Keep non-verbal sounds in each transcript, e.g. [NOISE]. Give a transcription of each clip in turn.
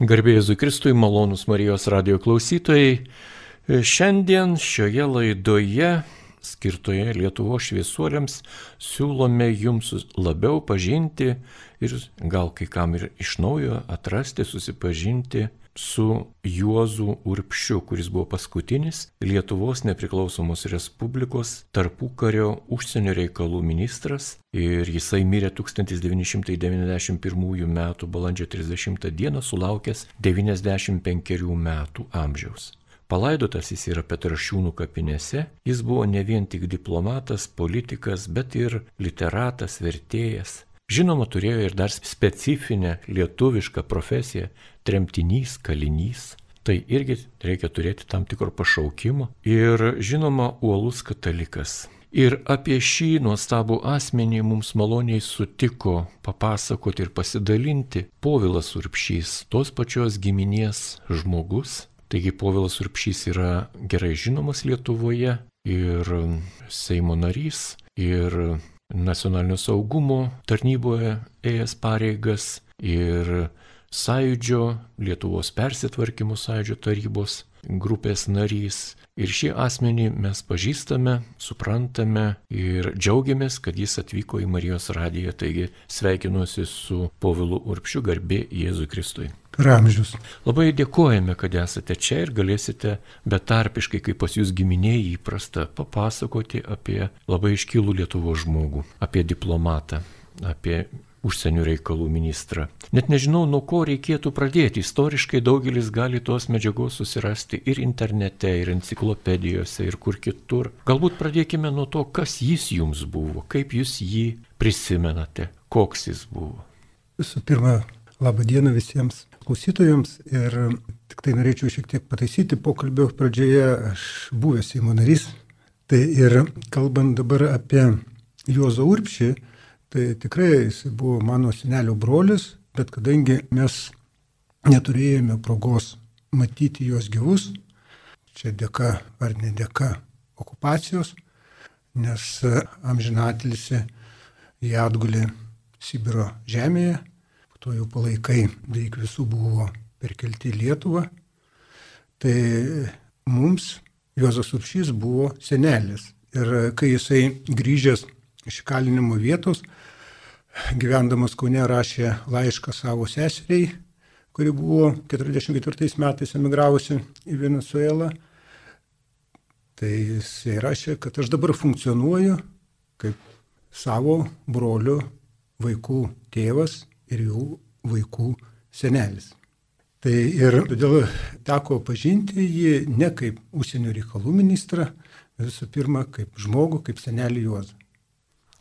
Garbėjai Zukristui, malonus Marijos radio klausytojai. Šiandien šioje laidoje, skirtoje Lietuvo šviesuoliams, siūlome jums labiau pažinti ir gal kai kam ir iš naujo atrasti, susipažinti su Juozu Urpšiu, kuris buvo paskutinis Lietuvos nepriklausomos Respublikos tarpukario užsienio reikalų ministras ir jisai mirė 1991 m. balandžio 30 d. sulaukęs 95 metų amžiaus. Palaidotas jis yra Petrašiūnų kapinėse, jis buvo ne vien tik diplomatas, politikas, bet ir literatas, vertėjas, Žinoma, turėjo ir dar specifinę lietuvišką profesiją - tremtinys, kalinys. Tai irgi reikia turėti tam tikro pašaukimo. Ir žinoma, uolus katalikas. Ir apie šį nuostabų asmenį mums maloniai sutiko papasakoti ir pasidalinti Povilas Urpšys, tos pačios giminės žmogus. Taigi Povilas Urpšys yra gerai žinomas Lietuvoje ir Seimo narys, ir nacionalinio saugumo tarnyboje ėjęs pareigas ir sąjūdžio, Lietuvos persitvarkymo sąjūdžio tarybos grupės narys. Ir šį asmenį mes pažįstame, suprantame ir džiaugiamės, kad jis atvyko į Marijos radiją. Taigi sveikinuosi su Povilu Urpšiu garbė Jėzui Kristui. Ramžius. Labai dėkojame, kad esate čia ir galėsite betarpiškai, kaip pas jūs giminėjai įprasta, papasakoti apie labai iškilų Lietuvo žmogų, apie diplomatą, apie užsienio reikalų ministrą. Net nežinau, nuo ko reikėtų pradėti. Istoriškai daugelis gali tos medžiagos susirasti ir internete, ir enciklopedijose, ir kur kitur. Galbūt pradėkime nuo to, kas jis jums buvo, kaip jūs jį prisimenate, koks jis buvo. Visų pirma, laba diena visiems klausytojams ir tik tai norėčiau šiek tiek pataisyti pokalbio pradžioje, aš buvęs Seimo narys. Tai ir kalbant dabar apie Juozą Urpšį, Tai tikrai jis buvo mano senelio brolis, bet kadangi mes neturėjome progos matyti juos gyvus, čia dėka ar nedėka okupacijos, nes amžinatilisi jie atgulė Sibiro žemėje, to jau palaikai beveik visų buvo perkelti į Lietuvą. Tai mums Juozas Upšys buvo senelis. Ir kai jisai grįžęs iš kalinimo vietos, gyvendamas Kaune rašė laišką savo seseriai, kuri buvo 44 metais emigravusi į Venezuelą. Tai jisai rašė, kad aš dabar funkcionuoju kaip savo brolių vaikų tėvas ir jų vaikų senelis. Tai ir todėl teko pažinti jį ne kaip užsienio reikalų ministrą, visų pirma kaip žmogų, kaip senelį Juozą.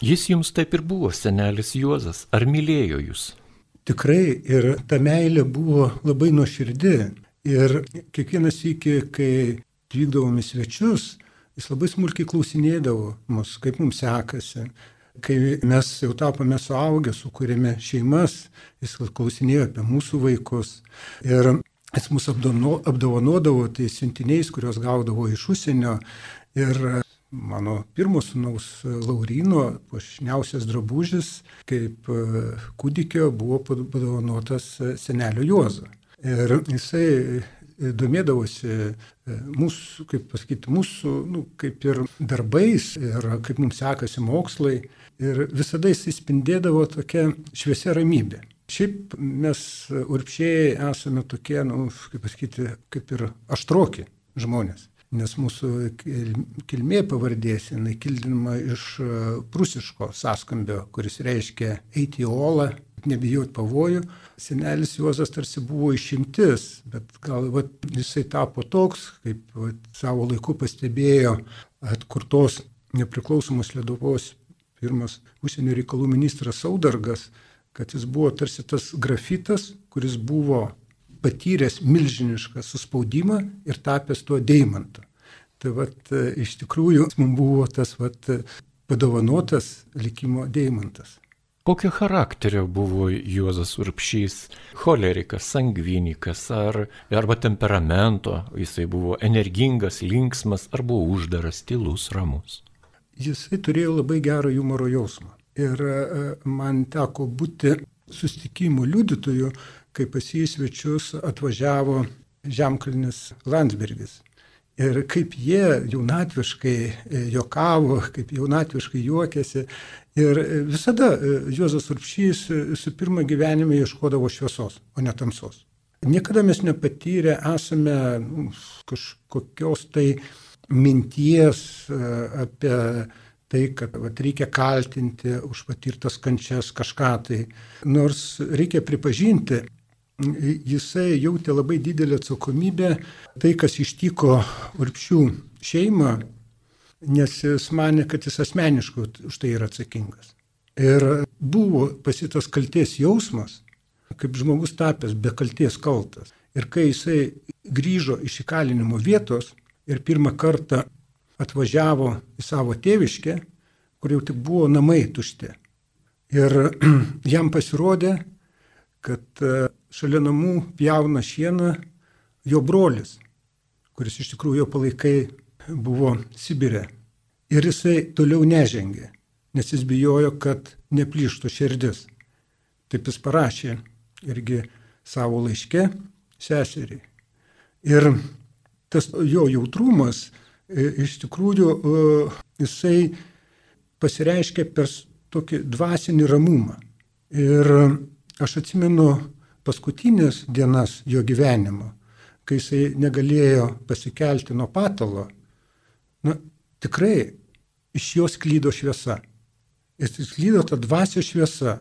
Jis jums taip ir buvo, senelis Juozas. Ar mylėjo jūs? Tikrai ir ta meilė buvo labai nuoširdi. Ir kiekvienas iki, kai atvykdavom į svečius, jis labai smulkiai klausinėdavo mus, kaip mums sekasi. Kai mes jau tapome suaugę, sukūrėme šeimas, jis klausinėjo apie mūsų vaikus. Ir jis mus apdovanodavo tais siuntiniais, kuriuos gaudavo iš užsienio. Ir mano pirmo sūnaus Laurino puošniausias drabužis kaip kūdikio buvo padovanotas senelio Juozo. Ir jisai domėdavosi e, mūsų, kaip pasakyti, mūsų, nu, kaip ir darbais, ir kaip mums sekasi mokslai. Ir visada jisai spindėdavo tokia šviesia ramybė. Šiaip mes urpšiai esame tokie, nu, kaip pasakyti, kaip ir aštroki žmonės nes mūsų kilmė pavardės, jinai kildinama iš e, prusiško sąskambio, kuris reiškia eiti į olą, nebijoti pavojų. Senelis Juozas tarsi buvo išimtis, bet gal vat, jisai tapo toks, kaip vat, savo laiku pastebėjo atkurtos nepriklausomos Lietuvos pirmas užsienio reikalų ministras Saudargas, kad jis buvo tarsi tas grafitas, kuris buvo patyręs milžinišką suspaudimą ir tapęs tuo deimantu. Tai vat, iš tikrųjų mums buvo tas vat, padovanotas likimo deimantas. Kokio charakterio buvo Juozas Urpšys? Cholerikas, sangvinikas ar, arba temperamento? Jisai buvo energingas, linksmas ar buvo uždaras, tylus, ramus? Jisai turėjo labai gerą humoro jausmą. Ir e, man teko būti sustikimų liudytojų, kai pas jį svečius atvažiavo Žemkalnis Landsbergis. Ir kaip jie jaunatviškai e, jokavo, kaip jaunatviškai juokėsi. Ir visada e, Juozas Urpšys su pirmą gyvenime ieškodavo šviesos, o ne tamsos. Niekada mes nepatyrę esame nu, kažkokios tai minties apie tai, kad vat, reikia kaltinti už patirtas kančias kažką tai. Nors reikia pripažinti, jisai jautė labai didelį atsakomybę tai, kas ištiko Urpšių šeimą, nes jis mane, kad jis asmeniškai už tai yra atsakingas. Ir buvo pasitas kalties jausmas, kaip žmogus tapęs be kalties kaltas. Ir kai jisai grįžo iš įkalinimo vietos ir pirmą kartą atvažiavo į savo tėviškę, kur jau tik buvo namai tušti. Ir [CLEARS THROAT] jam pasirodė, kad šalia namų jauna šieną jo brolis, kuris iš tikrųjų jo palaikai buvo Sibirė. Ir jisai toliau nežengė, nes jis bijojo, kad neplyštų širdis. Taip jis parašė irgi savo laiške seseriai. Ir tas jo jautrumas iš tikrųjų e, jisai pasireiškia per tokį dvasinį ramumą. Ir aš atsimenu paskutinės dienas jo gyvenimo, kai jisai negalėjo pasikelti nuo patalo, na, tikrai iš jos klydo šviesa. Jis klydo ta dvasia šviesa.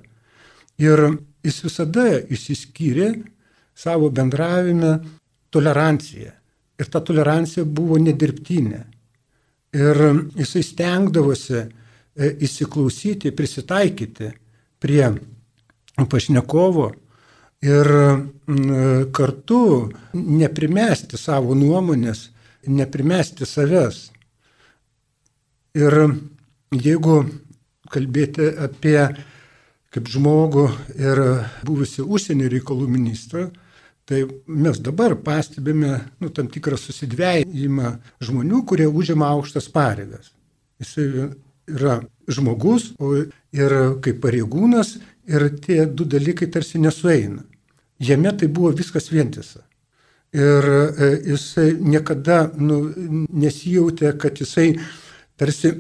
Ir jis visada išsiskyrė savo bendravime toleranciją. Ir ta tolerancija buvo nedirbtinė. Ir jisai stengdavosi e, įsiklausyti, prisitaikyti prie pašnekovo ir kartu neprimesti savo nuomonės, neprimesti savęs. Ir jeigu kalbėti apie kaip žmogų ir buvusi užsienio reikalų ministrą, Tai mes dabar pastebime nu, tam tikrą susidvėjimą žmonių, kurie užima aukštas pareigas. Jis yra žmogus ir kaip pareigūnas ir tie du dalykai tarsi nesueina. Jame tai buvo viskas vientisa. Ir e, jisai niekada nu, nesijautė, kad jisai tarsi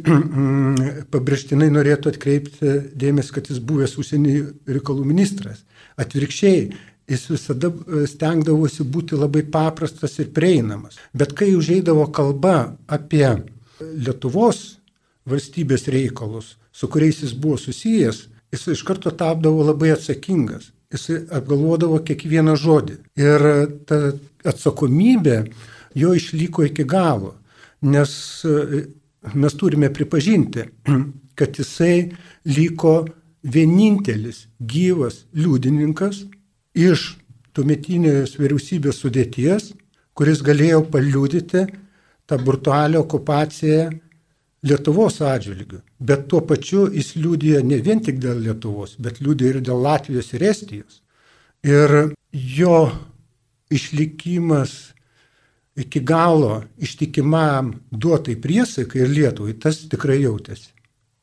[CLEARS THROAT] pabrėžtinai norėtų atkreipti dėmesį, kad jis buvęs užsienio reikalų ministras. Atvirkščiai, jis visada e, stengdavosi būti labai paprastas ir prieinamas. Bet kai užeidavo kalba apie Lietuvos valstybės reikalus, su kuriais jis buvo susijęs, jis iš karto tapdavo labai atsakingas. Jis apgalvodavo kiekvieną žodį. Ir ta atsakomybė jo išliko iki galo. Nes e, mes turime pripažinti, [CLEARS THROAT] kad jisai liko vienintelis gyvas liudininkas iš tuometinės vyriausybės sudėties, kuris galėjo paliūdyti tą brutalę okupaciją Lietuvos atžvilgių. Bet tuo pačiu jis liūdėjo ne vien tik dėl Lietuvos, bet liūdėjo ir dėl Latvijos ir Estijos. Ir jo išlikimas iki galo ištikimam duotai priesaikai ir Lietuvai, tas tikrai jautėsi.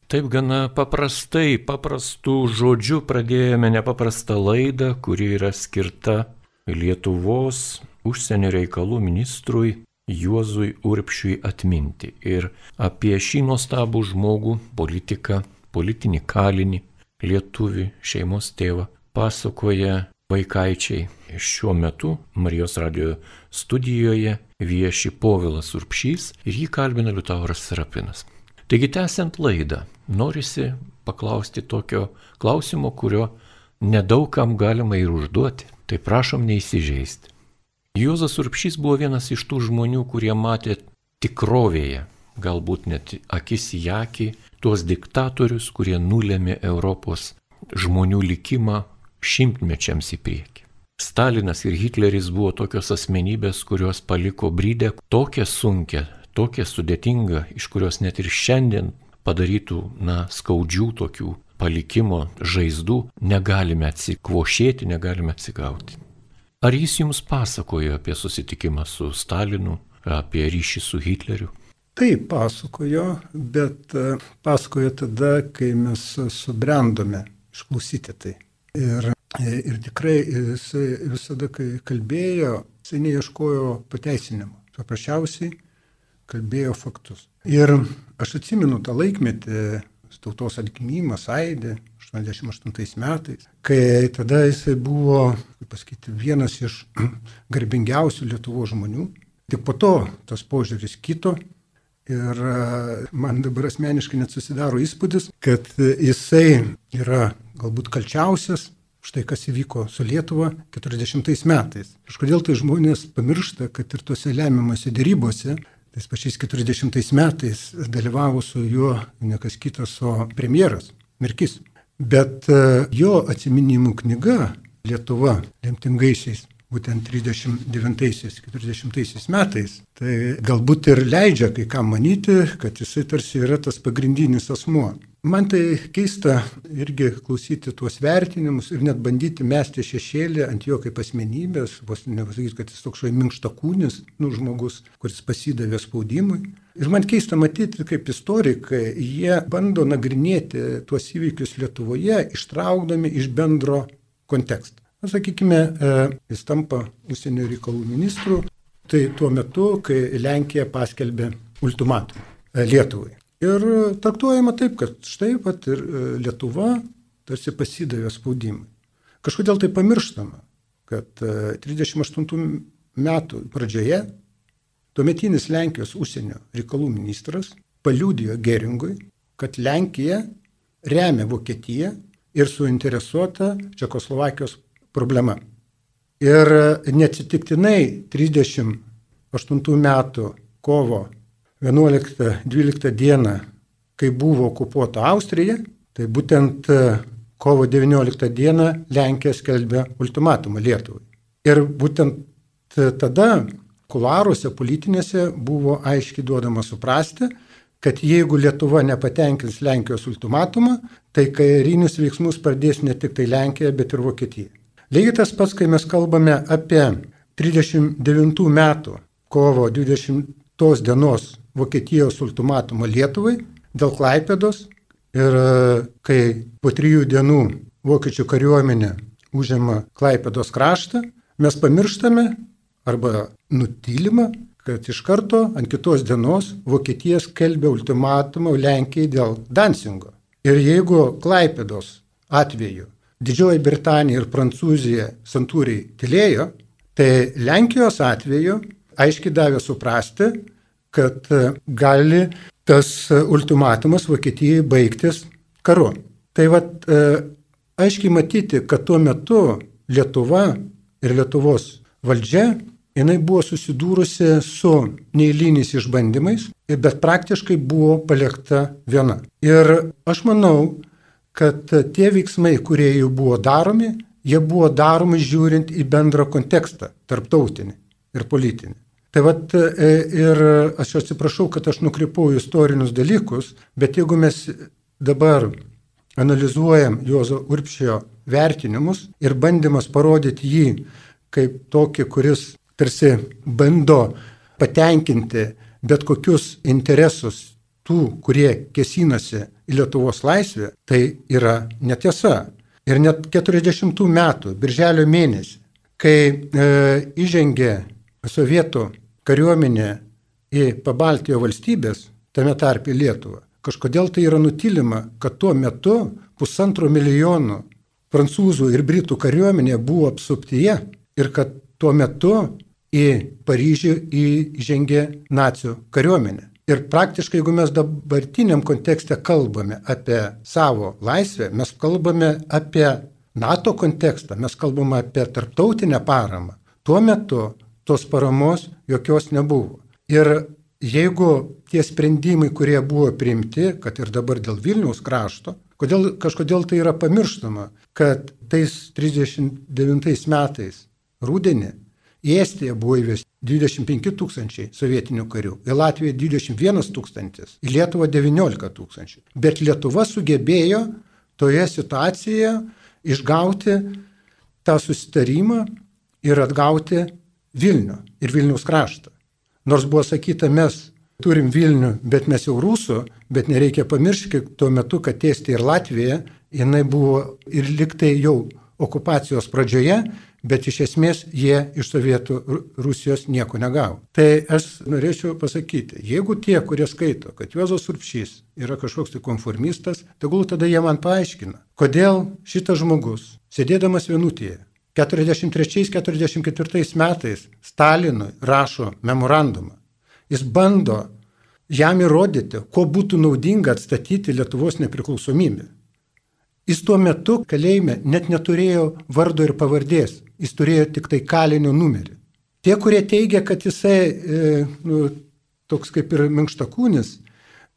Taip gana paprastai, paprastų žodžių pradėjome nepaprastą laidą, kuri yra skirta Lietuvos užsienio reikalų ministrui Juozui Urpšiui atminti. Ir apie šį nuostabų žmogų, politiką, politinį kalinį, lietuvį, šeimos tėvą pasakoja vaikaičiai. Šiuo metu Marijos radio studijoje vieši Povilas Urpšys ir jį kalbina Liutauras Serapinas. Taigi tęsiant laidą, norisi paklausti tokio klausimo, kurio nedaugam galima ir užduoti. Tai prašom neįsižeisti. Juozas Urpšys buvo vienas iš tų žmonių, kurie matė tikrovėje, galbūt net akis į akį, tuos diktatorius, kurie nulėmė Europos žmonių likimą šimtmečiams į priekį. Stalinas ir Hitleris buvo tokios asmenybės, kurios paliko brydę tokią sunkę, tokią sudėtingą, iš kurios net ir šiandien padarytų, na, skaudžių tokių palikimo žaizdų negalime atsikvošėti, negalime atsigauti. Ar jis jums pasakojo apie susitikimą su Stalinu, apie ryšį su Hitleriu? Taip, pasakojo, bet e, pasakojo tada, kai mes subrendome išklausyti tai. Ir Ir tikrai jis visada, kai kalbėjo, jisai neieškojo pateisinimo. Paprasčiausiai kalbėjo faktus. Ir aš atsimenu tą laikmetį, tautos atgimimą, Saidė, 88 metais, kai tada jisai buvo, kaip pasakyti, vienas iš [CLEARS THROAT] garbingiausių Lietuvo žmonių. Tik po to tas požiūris kito ir man dabar asmeniškai net susidaro įspūdis, kad jisai yra galbūt kalčiausias štai kas įvyko su Lietuva 40 metais. Kažkodėl tai žmonės pamiršta, kad ir tuose lemiamuose dėrybose tais pačiais 40 metais dalyvavo su juo ne kas kitas, o premjeras Mirkis. Bet e, jo atsiminimų knyga Lietuva lemtingaisiais, būtent 39-40 metais, tai galbūt ir leidžia kai kam manyti, kad jisai tarsi yra tas pagrindinis asmuo. Man tai keista irgi klausyti tuos vertinimus ir net bandyti mesti šešėlį ant jo kaip asmenybės, vos nepasakyti, kad jis toks šai minkšta kūnis, nu žmogus, kuris pasidavė spaudimui. Ir man keista matyti, kaip istorikai, jie bando nagrinėti tuos įvykius Lietuvoje, ištraukdami iš bendro konteksto. Na, sakykime, e, jis tampa užsienio reikalų ministru, tai tuo metu, kai Lenkija paskelbė ultimatumą e, Lietuvai. Ir traktuojama taip, kad štai pat ir e, Lietuva tarsi pasidavė spaudimui. Kažkodėl tai pamirštama, kad 38 e, metų pradžioje tuometinis Lenkijos užsienio reikalų ministras paliūdėjo Geringui, kad Lenkija remia Vokietiją ir suinteresuota Čekoslovakijos problema. Ir neatsitiktinai 38 metų kovo 11-12 dieną, kai buvo okupuota Austrija, tai būtent e, kovo 19 dieną Lenkija skelbė ultimatumą Lietuvai. Ir būtent e, tada kularuose politinėse buvo aiškiai duodama suprasti, kad jeigu Lietuva nepatenkins Lenkijos ultimatumą, tai karinius veiksmus pradės ne tik tai Lenkija, bet ir Vokietija. Lygiai tas pats, kai mes kalbame apie 39 metų kovo 20 dienos Vokietijos ultimatumą Lietuvai dėl Klaipėdos ir e, kai po trijų dienų vokiečių kariuomenė užima Klaipėdos kraštą, mes pamirštame arba nutylima, kad iš karto ant kitos dienos Vokietija skelbia ultimatumą Lenkijai dėl Dansingo. Ir jeigu Klaipėdos atveju Didžioji Britanija ir Prancūzija santūriai tylėjo, tai Lenkijos atveju aiškiai davė suprasti, kad gali tas ultimatumas Vokietijai baigtis karu. Tai vad e, aiškiai matyti, kad tuo metu Lietuva ir Lietuvos valdžia, jinai buvo susidūrusi su neįlyniais išbandymais, bet praktiškai buvo palikta viena. Ir aš manau, kad tie veiksmai, kurie jau buvo daromi, jie buvo daromi žiūrint į bendrą kontekstą, tarptautinį ir politinį. Tai vad e, ir aš atsiprašau, kad aš nukrypau į istorinius dalykus, bet jeigu mes dabar analizuojam Juozo Urpšio vertinimus ir bandymas parodyti jį kaip tokį, kuris tarsi bando patenkinti bet kokius interesus tų, kurie kesinasi į Lietuvos laisvę, tai yra netiesa. Ir net 40 metų, birželio mėnesį, kai e, įžengė sovietų kariuomenė į Pabaltijo valstybės, tame tarp į Lietuvą. Kažkodėl tai yra nutilima, kad tuo metu pusantro milijono prancūzų ir britų kariuomenė buvo apsuptyje ir kad tuo metu į Paryžių įžengė nacijų kariuomenė. Ir praktiškai, jeigu mes dabartiniam kontekste kalbame apie savo laisvę, mes kalbame apie NATO kontekstą, mes kalbame apie tarptautinę paramą. Tuo metu tos paramos jokios nebuvo. Ir jeigu tie sprendimai, kurie buvo priimti, kad ir dabar dėl Vilniaus krašto, kodėl, kažkodėl tai yra pamirštama, kad tais 39 metais rūdienį į Estiją buvo įvesti 25 tūkstančiai sovietinių karių, į Latviją 21 tūkstantis, į Lietuvą 19 tūkstančių. Bet Lietuva sugebėjo toje situacijoje išgauti tą susitarimą ir atgauti Vilnių ir Vilniaus kraštą. Nors buvo sakyta, mes turim Vilnių, bet mes jau rusų, bet nereikia pamiršti tuo metu, kad Estija ir Latvija, jinai buvo ir liktai jau okupacijos pradžioje, bet iš esmės jie iš Sovietų Rusijos nieko negavo. Tai aš norėčiau pasakyti, jeigu tie, kurie skaito, kad Juozas Urpšys yra kažkoks tai konformistas, tegul tada jie man paaiškina, kodėl šitas žmogus, sėdėdamas vienutėje, 43-44 metais Stalinui rašo memorandumą. Jis bando jam įrodyti, ko būtų naudinga atstatyti Lietuvos nepriklausomybę. Jis tuo metu kalėjime net neturėjo vardo ir pavardės, jis turėjo tik tai kalinio numerį. Tie, kurie teigia, kad jisai e, nu, toks kaip ir minkštakūnis,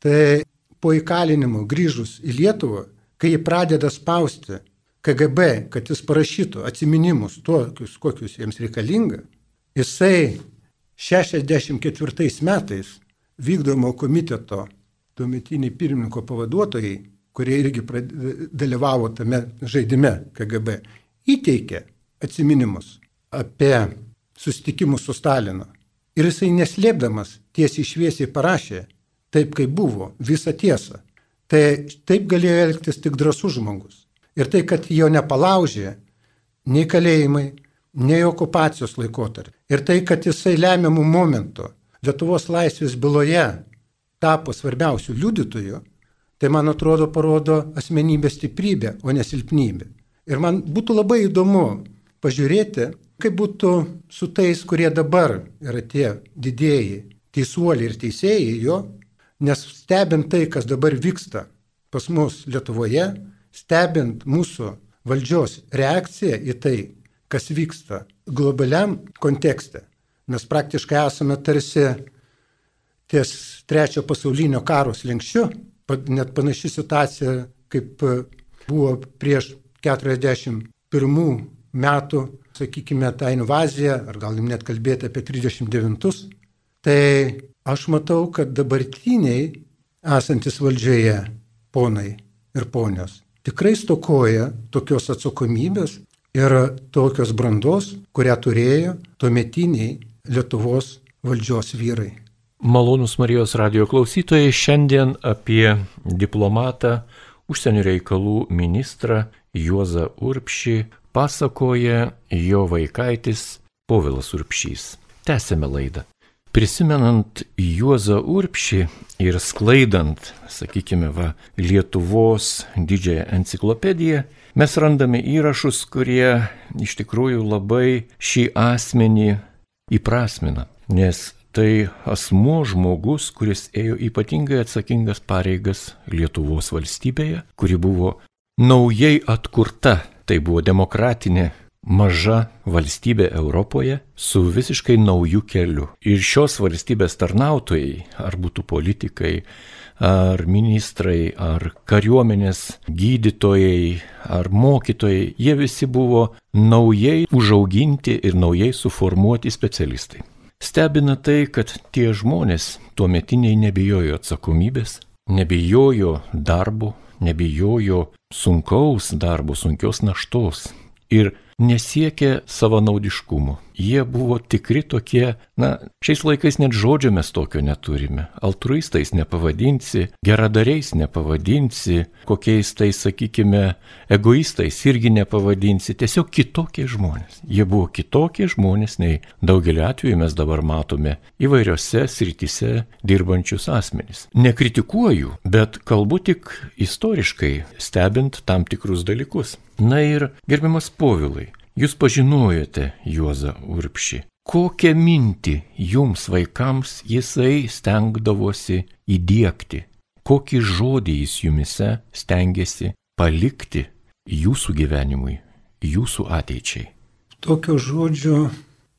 tai po įkalinimo grįžus į Lietuvą, kai jį pradeda spausti KGB, kad jis parašytų atminimus tokius, kokius jiems reikalinga, jisai 64 metais vykdomo komiteto tuometiniai pirmininko pavaduotojai, kurie irgi dalyvavo tame žaidime KGB, įteikė atminimus apie susitikimus su Stalinu. Ir jisai neslėpdamas tiesiai šviesiai parašė, taip kaip buvo, visą tiesą. Tai taip galėjo elgtis tik drasus žmogus. Ir tai, kad jo nepalaužė nei kalėjimai, nei okupacijos laikotarpį. Ir tai, kad jisai lemiamų momentų Lietuvos laisvės byloje tapo svarbiausių liudytojų, tai man atrodo parodo asmenybės stiprybę, o ne silpnybę. Ir man būtų labai įdomu pažiūrėti, kaip būtų su tais, kurie dabar yra tie didėjai, teisuoliai ir teisėjai jo, nes stebint tai, kas dabar vyksta pas mus Lietuvoje, stebint mūsų valdžios reakciją į tai, kas vyksta globaliam kontekste, mes praktiškai esame tarsi ties trečio pasaulinio karo slengščiu, net panaši situacija kaip buvo prieš 41 metų, sakykime, tą invaziją, ar galim net kalbėti apie 39, tai aš matau, kad dabartiniai esantis valdžioje ponai ir ponios tikrai stokoja tokios atsakomybės ir tokios brandos, kurią turėjo tuometiniai Lietuvos valdžios vyrai. Malonus Marijos radio klausytojai šiandien apie diplomatą, užsienio reikalų ministrą Juozą Urpšį pasakoja jo vaikaitis Povilas Urpšys. Tęsėme laidą. Prisimenant Juozą Urpšį ir sklaidant, sakykime, va, Lietuvos didžiąją enciklopediją, mes randame įrašus, kurie iš tikrųjų labai šį asmenį įprasmina, nes tai asmuo žmogus, kuris ėjo ypatingai atsakingas pareigas Lietuvos valstybėje, kuri buvo naujai atkurta, tai buvo demokratinė maža valstybė Europoje su visiškai nauju keliu. Ir šios valstybės tarnautojai, ar būtų politikai, ar ministrai, ar kariuomenės gydytojai, ar mokytojai, jie visi buvo naujai užauginti ir naujai suformuoti specialistai. Stebina tai, kad tie žmonės tuometiniai nebijojo atsakomybės, nebijojo darbo, nebijojo sunkaus darbo, sunkios naštos. Ir nesiekė savanaudiškumo. Jie buvo tikri tokie, na, šiais laikais net žodžio mes tokio neturime. Altruistais nepavadinsi, geradariais nepavadinsi, kokiais tai, sakykime, egoistais irgi nepavadinsi. Tiesiog kitokie žmonės. Jie buvo kitokie žmonės, nei daugelį atvejų mes dabar matome įvairiose srityse dirbančius asmenys. Nekritikuoju, bet kalbu tik istoriškai, stebint tam tikrus dalykus. Na ir gerbiamas Povilai, jūs pažinojote Juozą Urpšį. Kokią mintį jums vaikams jisai stengdavosi įdėkti? Kokį žodį jis jumise stengiasi palikti jūsų gyvenimui, jūsų ateičiai? Tokio žodžio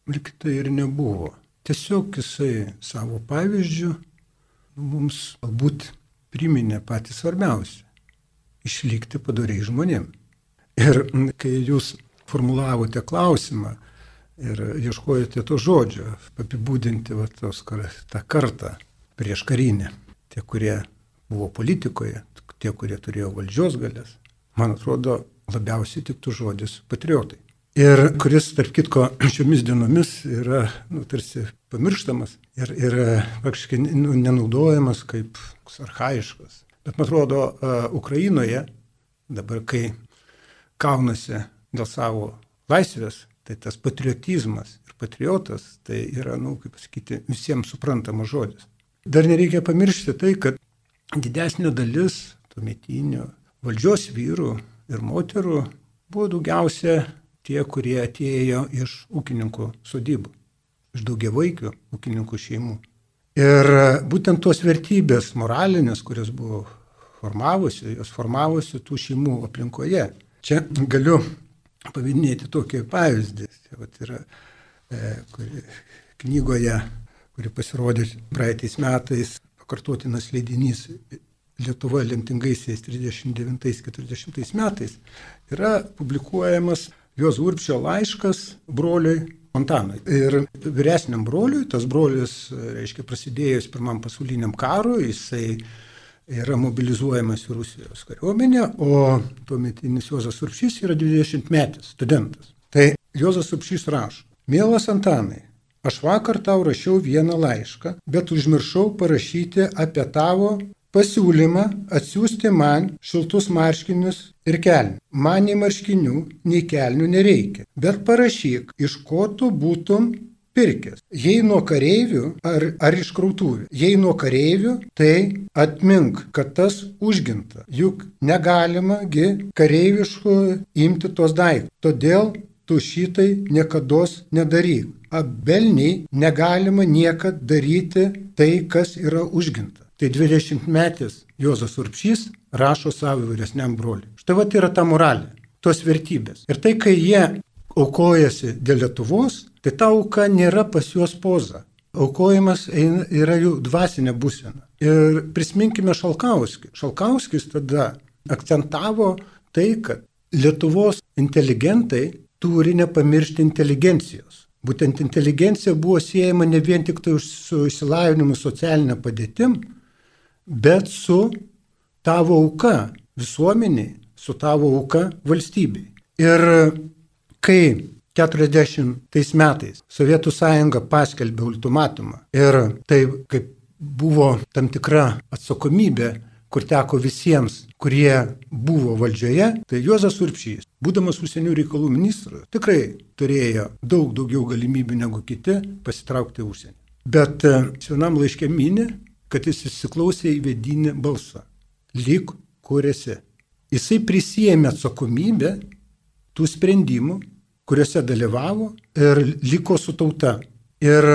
liktai ir nebuvo. Tiesiog jisai savo pavyzdžių mums galbūt priminė patį svarbiausią - išlikti padariai žmonėms. Ir kai jūs formulavote klausimą ir ieškojote to žodžio, apibūdinti va, tos, tą kartą prieš karinę, tie, kurie buvo politikoje, tie, kurie turėjo valdžios galės, man atrodo, labiausiai tiktų žodis patriotai. Ir kuris, tarp kitko, šiomis dienomis yra nu, tarsi pamirštamas ir, ir faktiškai nu, nenaudojamas kaip arhaiškas. Bet man atrodo, uh, Ukrainoje, dabar kai kaunasi dėl savo laisvės, tai tas patriotizmas ir patriotas, tai yra, na, nu, kaip pasakyti, visiems suprantamas žodis. Dar nereikia pamiršti tai, kad didesnė dalis tuometinių valdžios vyrų ir moterų buvo daugiausia tie, kurie atėjo iš ūkininkų sodybų, iš daugiavaikių ūkininkų šeimų. Ir būtent tos vertybės moralinės, kurios buvo formavusi, jos formavusi tų šeimų aplinkoje. Čia galiu paminėti tokį pavyzdį. Tai vat yra e, kuri, knygoje, kuri pasirodė praeitais metais, pakartotinas leidinys Lietuva lemtingaisiais 39-40 metais, yra publikuojamas Jos Urbčio laiškas broliui Montanui. Ir vyresniam broliui, tas brolis, reiškia, prasidėjus pirmam pasauliniam karui, jisai yra mobilizuojamas į Rusijos kariuomenę, o tuometinis Jozas Urpšys yra 20 metis studentas. Tai Jozas Urpšys rašo, mielas Antanai, aš vakar tau rašiau vieną laišką, bet užmiršau parašyti apie tavo pasiūlymą atsiųsti man šiltus marškinius ir kelnių. Man nei marškinių, nei kelnių nereikia, bet parašyk, iš ko tu būtum pirkęs. Jei nuo kareivių ar, ar iš krautuvių. Jei nuo kareivių, tai atmink, kad tas užginta. Juk negalima-gi kareiviškų imti tos daiktus. Todėl tu šitai niekada nedaryk. Abelniai negalima niekad daryti tai, kas yra užginta. Tai 20 metis Jozas Urpšys rašo savo vyresniam broliui. Štai va tai yra ta moralė, tos vertybės. Ir tai, kai jie aukojasi dėl Lietuvos, tai ta auka nėra pas juos poza. Aukojimas yra jų dvasinė būsena. Ir prisiminkime Šalkauskį. Šalkauskis tada akcentavo tai, kad Lietuvos inteligentai turi nepamiršti inteligencijos. Būtent inteligencija buvo siejama ne vien tik tai su išsilavinimu socialinė padėtim, bet su tavo auka visuomeniai, su tavo auka valstybei. Ir kai 40 metais Sovietų sąjunga paskelbė ultimatumą ir tai kaip buvo tam tikra atsakomybė, kur teko visiems, kurie buvo valdžioje, tai Juozas Urpšys, būdamas užsienio reikalų ministras, tikrai turėjo daug daugiau galimybių negu kiti pasitraukti užsienį. Bet e, vienam laiškė minė, kad jis įsiklausė į vedinį balsą. Lik, kur esi. Jisai prisijėmė atsakomybę tų sprendimų, kuriuose dalyvavo ir liko su tauta. Ir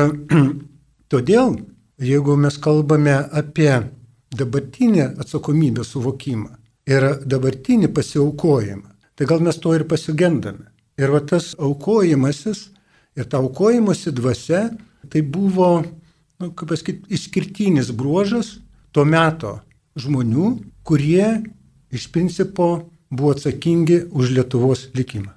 [CLEARS THROAT] todėl, jeigu mes kalbame apie dabartinį atsakomybę suvokimą ir dabartinį pasiaukojimą, tai gal mes to ir pasigendame. Ir va tas aukojimasis ir ta aukojimosi dvasia, tai buvo, nu, kaip pasakyti, išskirtinis bruožas tuo meto žmonių, kurie iš principo buvo atsakingi už Lietuvos likimą.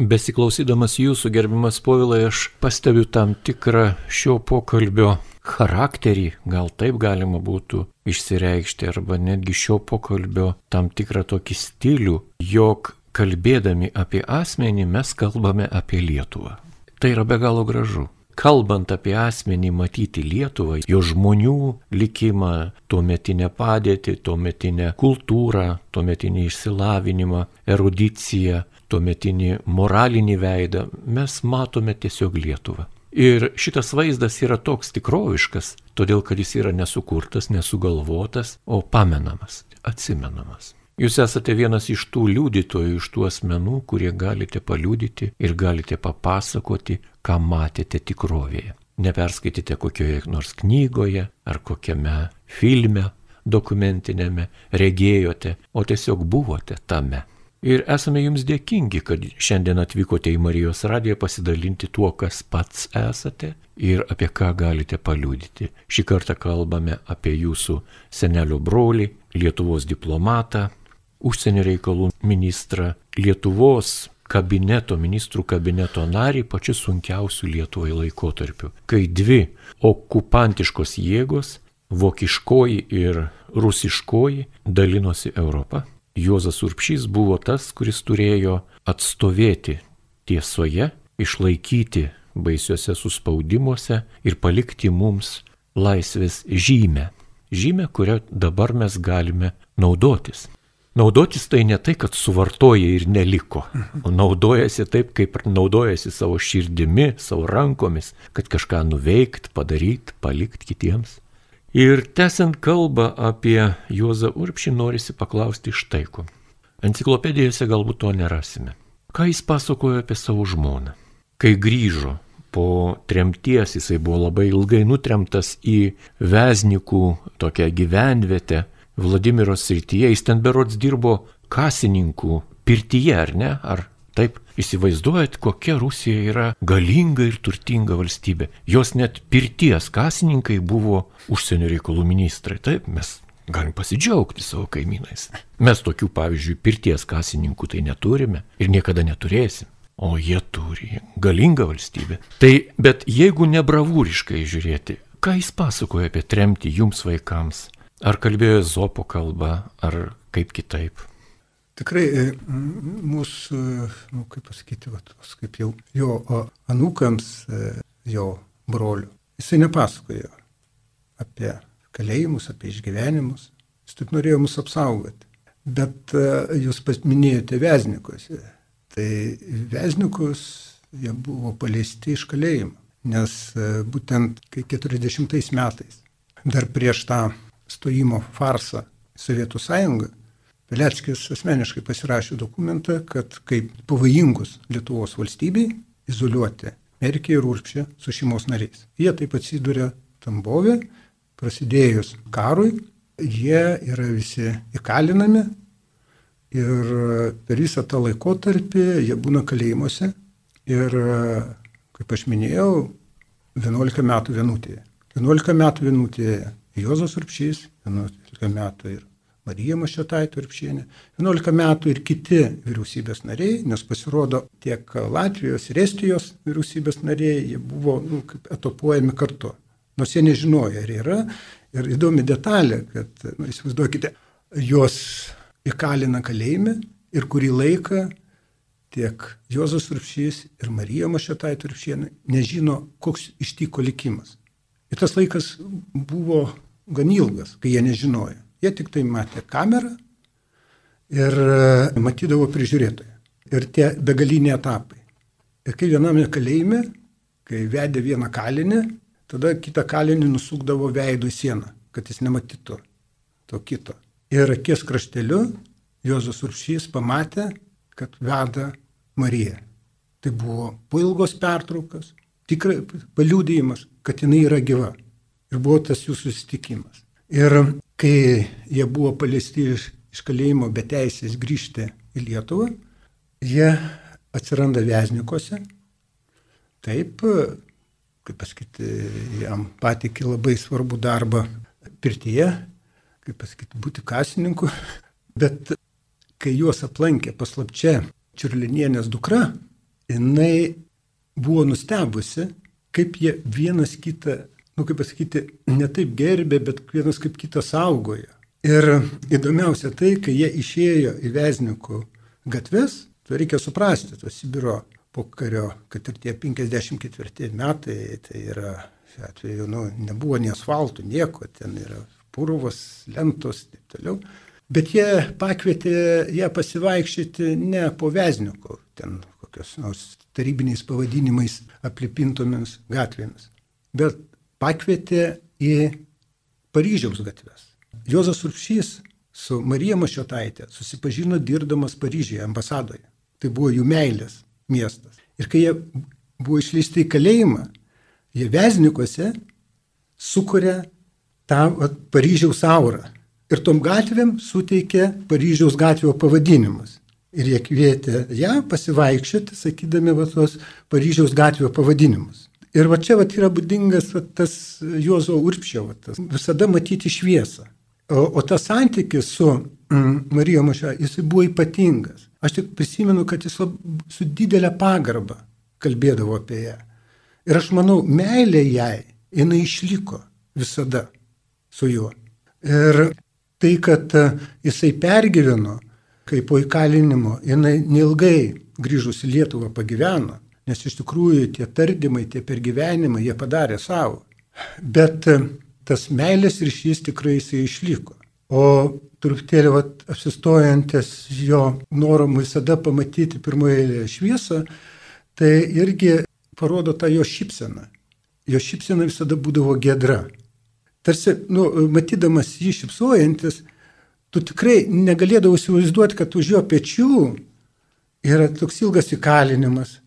Besiklausydamas jūsų gerbimas povilai, aš pastebiu tam tikrą šio pokalbio charakterį, gal taip galima būtų išsireikšti, arba netgi šio pokalbio tam tikrą tokį stilių, jog kalbėdami apie asmenį mes kalbame apie Lietuvą. Tai yra be galo gražu. Kalbant apie asmenį, matyti Lietuvą, jo žmonių likimą, tuometinę padėtį, tuometinę kultūrą, tuometinį išsilavinimą, erudiciją, tuometinį moralinį veidą, mes matome tiesiog Lietuvą. Ir šitas vaizdas yra toks tikroviškas, todėl kad jis yra nesukurtas, nesugalvotas, o pamenamas, atsimenamas. Jūs esate vienas iš tų liudytojų, iš tų asmenų, kurie galite paliudyti ir galite papasakoti, ką matėte tikrovėje. Neperskaitėte kokioje nors knygoje ar kokiame filme dokumentinėme, regėjote, o tiesiog buvote tame. Ir esame jums dėkingi, kad šiandien atvykote į Marijos radiją pasidalinti tuo, kas pats esate ir apie ką galite paliūdyti. Šį kartą kalbame apie jūsų senelio brolį, Lietuvos diplomatą, užsienio reikalų ministrą, Lietuvos kabineto, ministrų kabineto narį pačiu sunkiausiu Lietuvai laikotarpiu, kai dvi okupantiškos jėgos, vokiškoji ir rusiškoji, dalinosi Europą Juozas Urpšys buvo tas, kuris turėjo atstovėti tiesoje, išlaikyti baisiuose suspaudimuose ir palikti mums laisvės žymę. Žymę, kurią dabar mes galime naudotis. Naudotis tai ne tai, kad suvartoja ir neliko, naudojasi taip, kaip naudojasi savo širdimi, savo rankomis, kad kažką nuveikt, padaryt, palikt kitiems. Ir tęsiant kalbą apie Juozą Urpšį, norisi paklausti štai ko. Enciklopedijose galbūt to nerasime. Ką jis pasakojo apie savo žmoną? Kai grįžo po tremties, jisai buvo labai ilgai nutremtas į Veznikų tokią gyvenvietę, Vladimiro srityje, jis ten berods dirbo kasininkų pirtyje, ar ne? Ar taip įsivaizduojat, kokia Rusija yra galinga ir turtinga valstybė. Jos net pirties kasininkai buvo užsienio reikalų ministrai. Taip, mes galim pasidžiaugti savo kaimynais. Mes tokių, pavyzdžiui, pirties kasininkų tai neturime ir niekada neturėsim. O jie turi galingą valstybę. Tai, bet jeigu nebravūriškai žiūrėti, ką jis pasakoja apie tremtį jums vaikams, Ar kalbėjo Zopo kalba, ar kaip kitaip? Tikrai e, mūsų, nu, kaip pasakyti, va, kaip jau jo anūkams, e, jo brolių, jisai nepasakojo apie kalėjimus, apie išgyvenimus, jis tik norėjo mus apsaugoti. Bet e, jūs minėjote Veznikus. Tai Veznikus jie buvo paleisti iš kalėjimo, nes būtent kai 40 metais, dar prieš tą stojimo farsą Sovietų sąjungą, Veleckis asmeniškai pasirašė dokumentą, kad kaip pavojingus Lietuvos valstybei izoliuoti Merkį ir Urpšę su šeimos nariais. Jie taip atsiduria Tambovė, prasidėjus karui, jie yra visi įkalinami ir per visą tą laikotarpį jie būna kalėjimuose ir, kaip aš minėjau, 11 metų vienutėje. 11 metų vienutėje Juozas Urpšys, 11 metų ir Marija Mašiotaitė Urpšienė, 11 metų ir kiti vyriausybės nariai, nes pasirodo tiek Latvijos ir Estijos vyriausybės nariai, jie buvo nu, etopuojami kartu. Nors jie nežinojo, ar yra. Ir įdomi detalė, kad, nu, įsivaizduokite, juos įkalina kalėjime ir kurį laiką tiek Jozas Urpšys ir Marija Mašiotaitė Urpšienė nežino, koks ištiko likimas. Ir tas laikas buvo gan ilgas, kai jie nežinojo. Jie tik tai matė kamerą ir e, matydavo prižiūrėtoją. Ir tie begaliniai etapai. Ir kai viename kalėjime, kai vedė vieną kalinį, tada kitą kalinį nusukdavo veidų sieną, kad jis nematytų to kito. Ir akies krašteliu Jozas Uršys pamatė, kad veda Mariją. Tai buvo ilgos pertraukos, tikrai paliūdėjimas, kad jinai yra gyva. Ir buvo tas jų susitikimas. Ir kai jie buvo paleisti iš, iš kalėjimo be teisės grįžti į Lietuvą, jie atsiranda Veznikose. Taip, kaip pasakyti, jam patikė labai svarbu darbą pirtyje, kaip pasakyti, būti kasininku. Bet kai juos aplankė paslapčia Čiurlinienės dukra, jinai buvo nustebusi, kaip jie vienas kitą nu kaip pasakyti, ne taip gerbė, bet vienas kaip kitą saugojo. Ir įdomiausia tai, kai jie išėjo į Veznikų gatves, tai reikia suprasti, to Sibiro pokario, kad ir tie 54 metai, tai yra, šiuo atveju, nu, nebuvo nei asfaltų, nieko, ten yra purvos, lentos ir taip toliau. Bet jie pakvietė ją pasivaikščioti ne po Veznikų, ten kokios nors tarybiniais pavadinimais aplipintomis gatvėmis, bet pakvietė į Paryžiaus gatves. Jozas Urpšys su Marija Mašiotaitė susipažino dirbdamas Paryžiuje ambasadoje. Tai buvo jų meilės miestas. Ir kai jie buvo išleisti į kalėjimą, jie Veznikose sukuria tą at, Paryžiaus aurą. Ir tom gatvėm suteikė Paryžiaus gatvio pavadinimus. Ir jie kvietė ją pasivaikščioti, sakydami va tos Paryžiaus gatvio pavadinimus. Ir va čia va yra būdingas va, tas Juozo Urpšio, va, tas, visada matyti šviesą. O, o tas santykis su mm, Marija Maša, jisai buvo ypatingas. Aš tik prisimenu, kad jis lab, su didelė pagarba kalbėdavo apie ją. Ir aš manau, meilė jai, jinai išliko visada su juo. Ir tai, kad e, jisai pergyveno, kai po įkalinimo jinai neilgai grįžus į Lietuvą pagyveno, Nes iš tikrųjų tie tardymai, tie pergyvenimai, jie padarė savo. Bet e, tas meilės ryšys tikrai jisai išliko. O truputėlį vat, apsistojantis jo norom visada pamatyti pirmoje eilėje šviesą, tai irgi parodo tą jo šypseną. Jo šypsena visada būdavo gedra. Tarsi, nu, matydamas jį šypsojantis, tu tikrai negalėdavai įsivaizduoti, kad už jo pečių yra toks ilgas įkalinimas,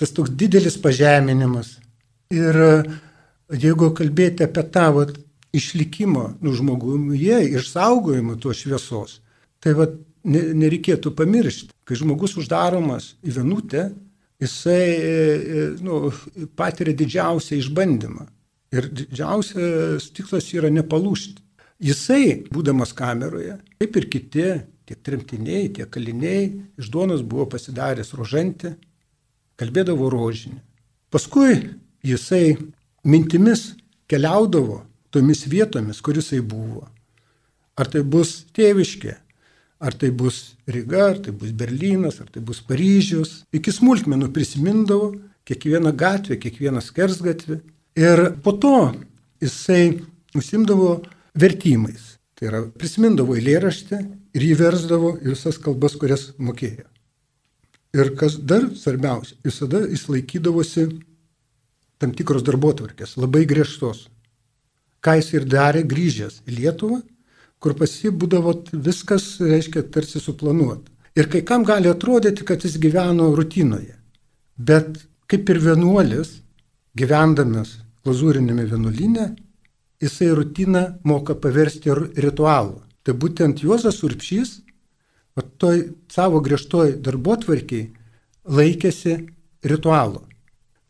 tas toks didelis pažeminimas. Ir jeigu kalbėti apie tavo išlikimo nu, žmoguje, išsaugojimą tos šviesos, tai vat, ne, nereikėtų pamiršti, kai žmogus uždaromas į vienutę, jisai e, e, nu, patiria didžiausią išbandymą. Ir didžiausias tikslas yra nepalūšti. Jisai, būdamas kameroje, kaip ir kiti, tiek tremtiniai, tiek kaliniai, iš duonos buvo pasidaręs rožantį, kalbėdavo rožinį. Paskui jisai mintimis keliaudavo tomis vietomis, kur jisai buvo. Ar tai bus tėviškė, ar tai bus Ryga, ar tai bus Berlynas, ar tai bus Paryžius. Iki smulkmenų prisimindavo kiekvieną gatvę, kiekvieną skersgatvį. Ir po to jisai užsimdavo vertimais. Tai yra, prisimindavo eilėraštį ir jį versdavo visas kalbas, kurias mokėjo. Ir kas dar svarbiausia, visada jis laikydavosi tam tikros darbotvarkės, labai griežtos. Ką jis ir darė grįžęs į Lietuvą, kur pasibūdavo viskas, reiškia, tarsi suplanuota. Ir kai kam gali atrodyti, kad jis gyveno rutinoje. Bet kaip ir vienuolis, gyvendamas glazūrinėme vienuolinė, jisai rutiną moka paversti ritualu. Tai būtent Juozas Urpšys, o toj savo griežtoj darbo tvarkiai laikėsi ritualo,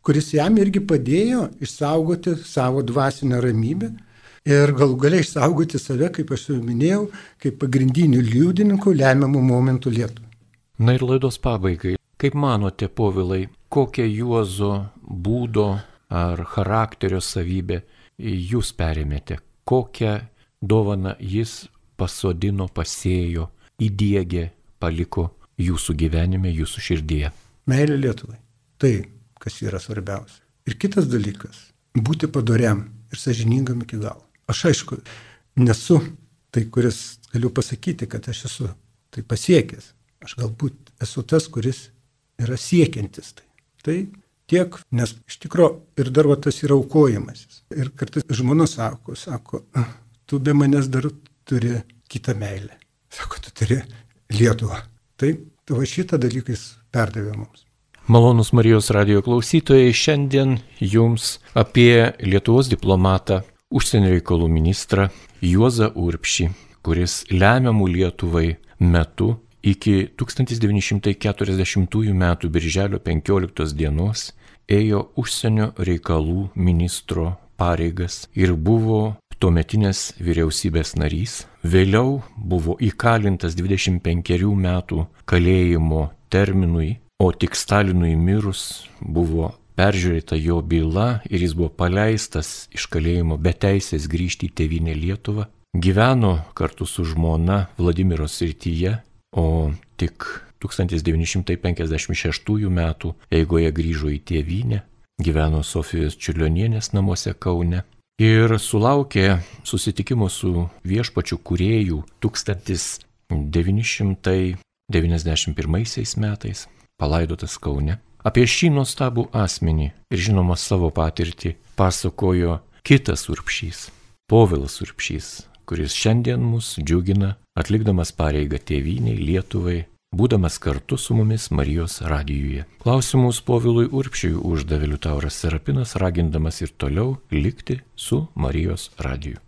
kuris jam irgi padėjo išsaugoti savo dvasinę ramybę ir galų galiai išsaugoti save, kaip aš jau minėjau, kaip pagrindinių liudininkų lemiamų momentų Lietuvai. Na ir laidos pabaigai. Kaip manote, povilai, kokią Juozo būdo ar charakterio savybę jūs perėmėte, kokią dovaną jis pasodino, pasėjo, įdėgė, paliko jūsų gyvenime, jūsų širdyje. Meilė Lietuvai. Tai, kas yra svarbiausia. Ir kitas dalykas - būti padoriam ir sažiningam iki galo. Aš aišku, nesu tai, kuris galiu pasakyti, kad aš esu tai pasiekęs. Aš galbūt esu tas, kuris yra siekiantis tai. Tai tiek, nes iš tikrųjų ir dar va tas yra aukojimasis. Ir kartais žmona sako, sako, tu be manęs dar turi kitą meilę. Sako, turi Lietuvą. Tai va šitą dalykais perdavė mums. Malonus Marijos radio klausytojai, šiandien jums apie Lietuvos diplomatą, užsienio reikalų ministrą Juozą Urpšį, kuris lemiamų Lietuvai metu iki 1940 m. birželio 15 dienos ėjo užsienio reikalų ministro pareigas ir buvo tuometinės vyriausybės narys, vėliau buvo įkalintas 25 metų kalėjimo terminui, o tik Stalinui mirus buvo peržiūrėta jo byla ir jis buvo paleistas iš kalėjimo be teisės grįžti į tėvynę Lietuvą, gyveno kartu su žmona Vladimiro srityje, o tik 1956 metų eigoje grįžo į tėvynę, gyveno Sofijos Čiurlionienės namuose Kaune ir sulaukė susitikimo su viešpačiu kuriejų 1991 metais, palaidotas Kaune. Apie šį nuostabų asmenį ir žinoma savo patirtį pasakojo kitas urpšys, Povilas urpšys, kuris šiandien mus džiugina atlikdamas pareigą tėviniai Lietuvai būdamas kartu su mumis Marijos radijuje. Klausimus povilui Urpšiui uždavė Liutauras Serapinas, ragindamas ir toliau likti su Marijos radiju.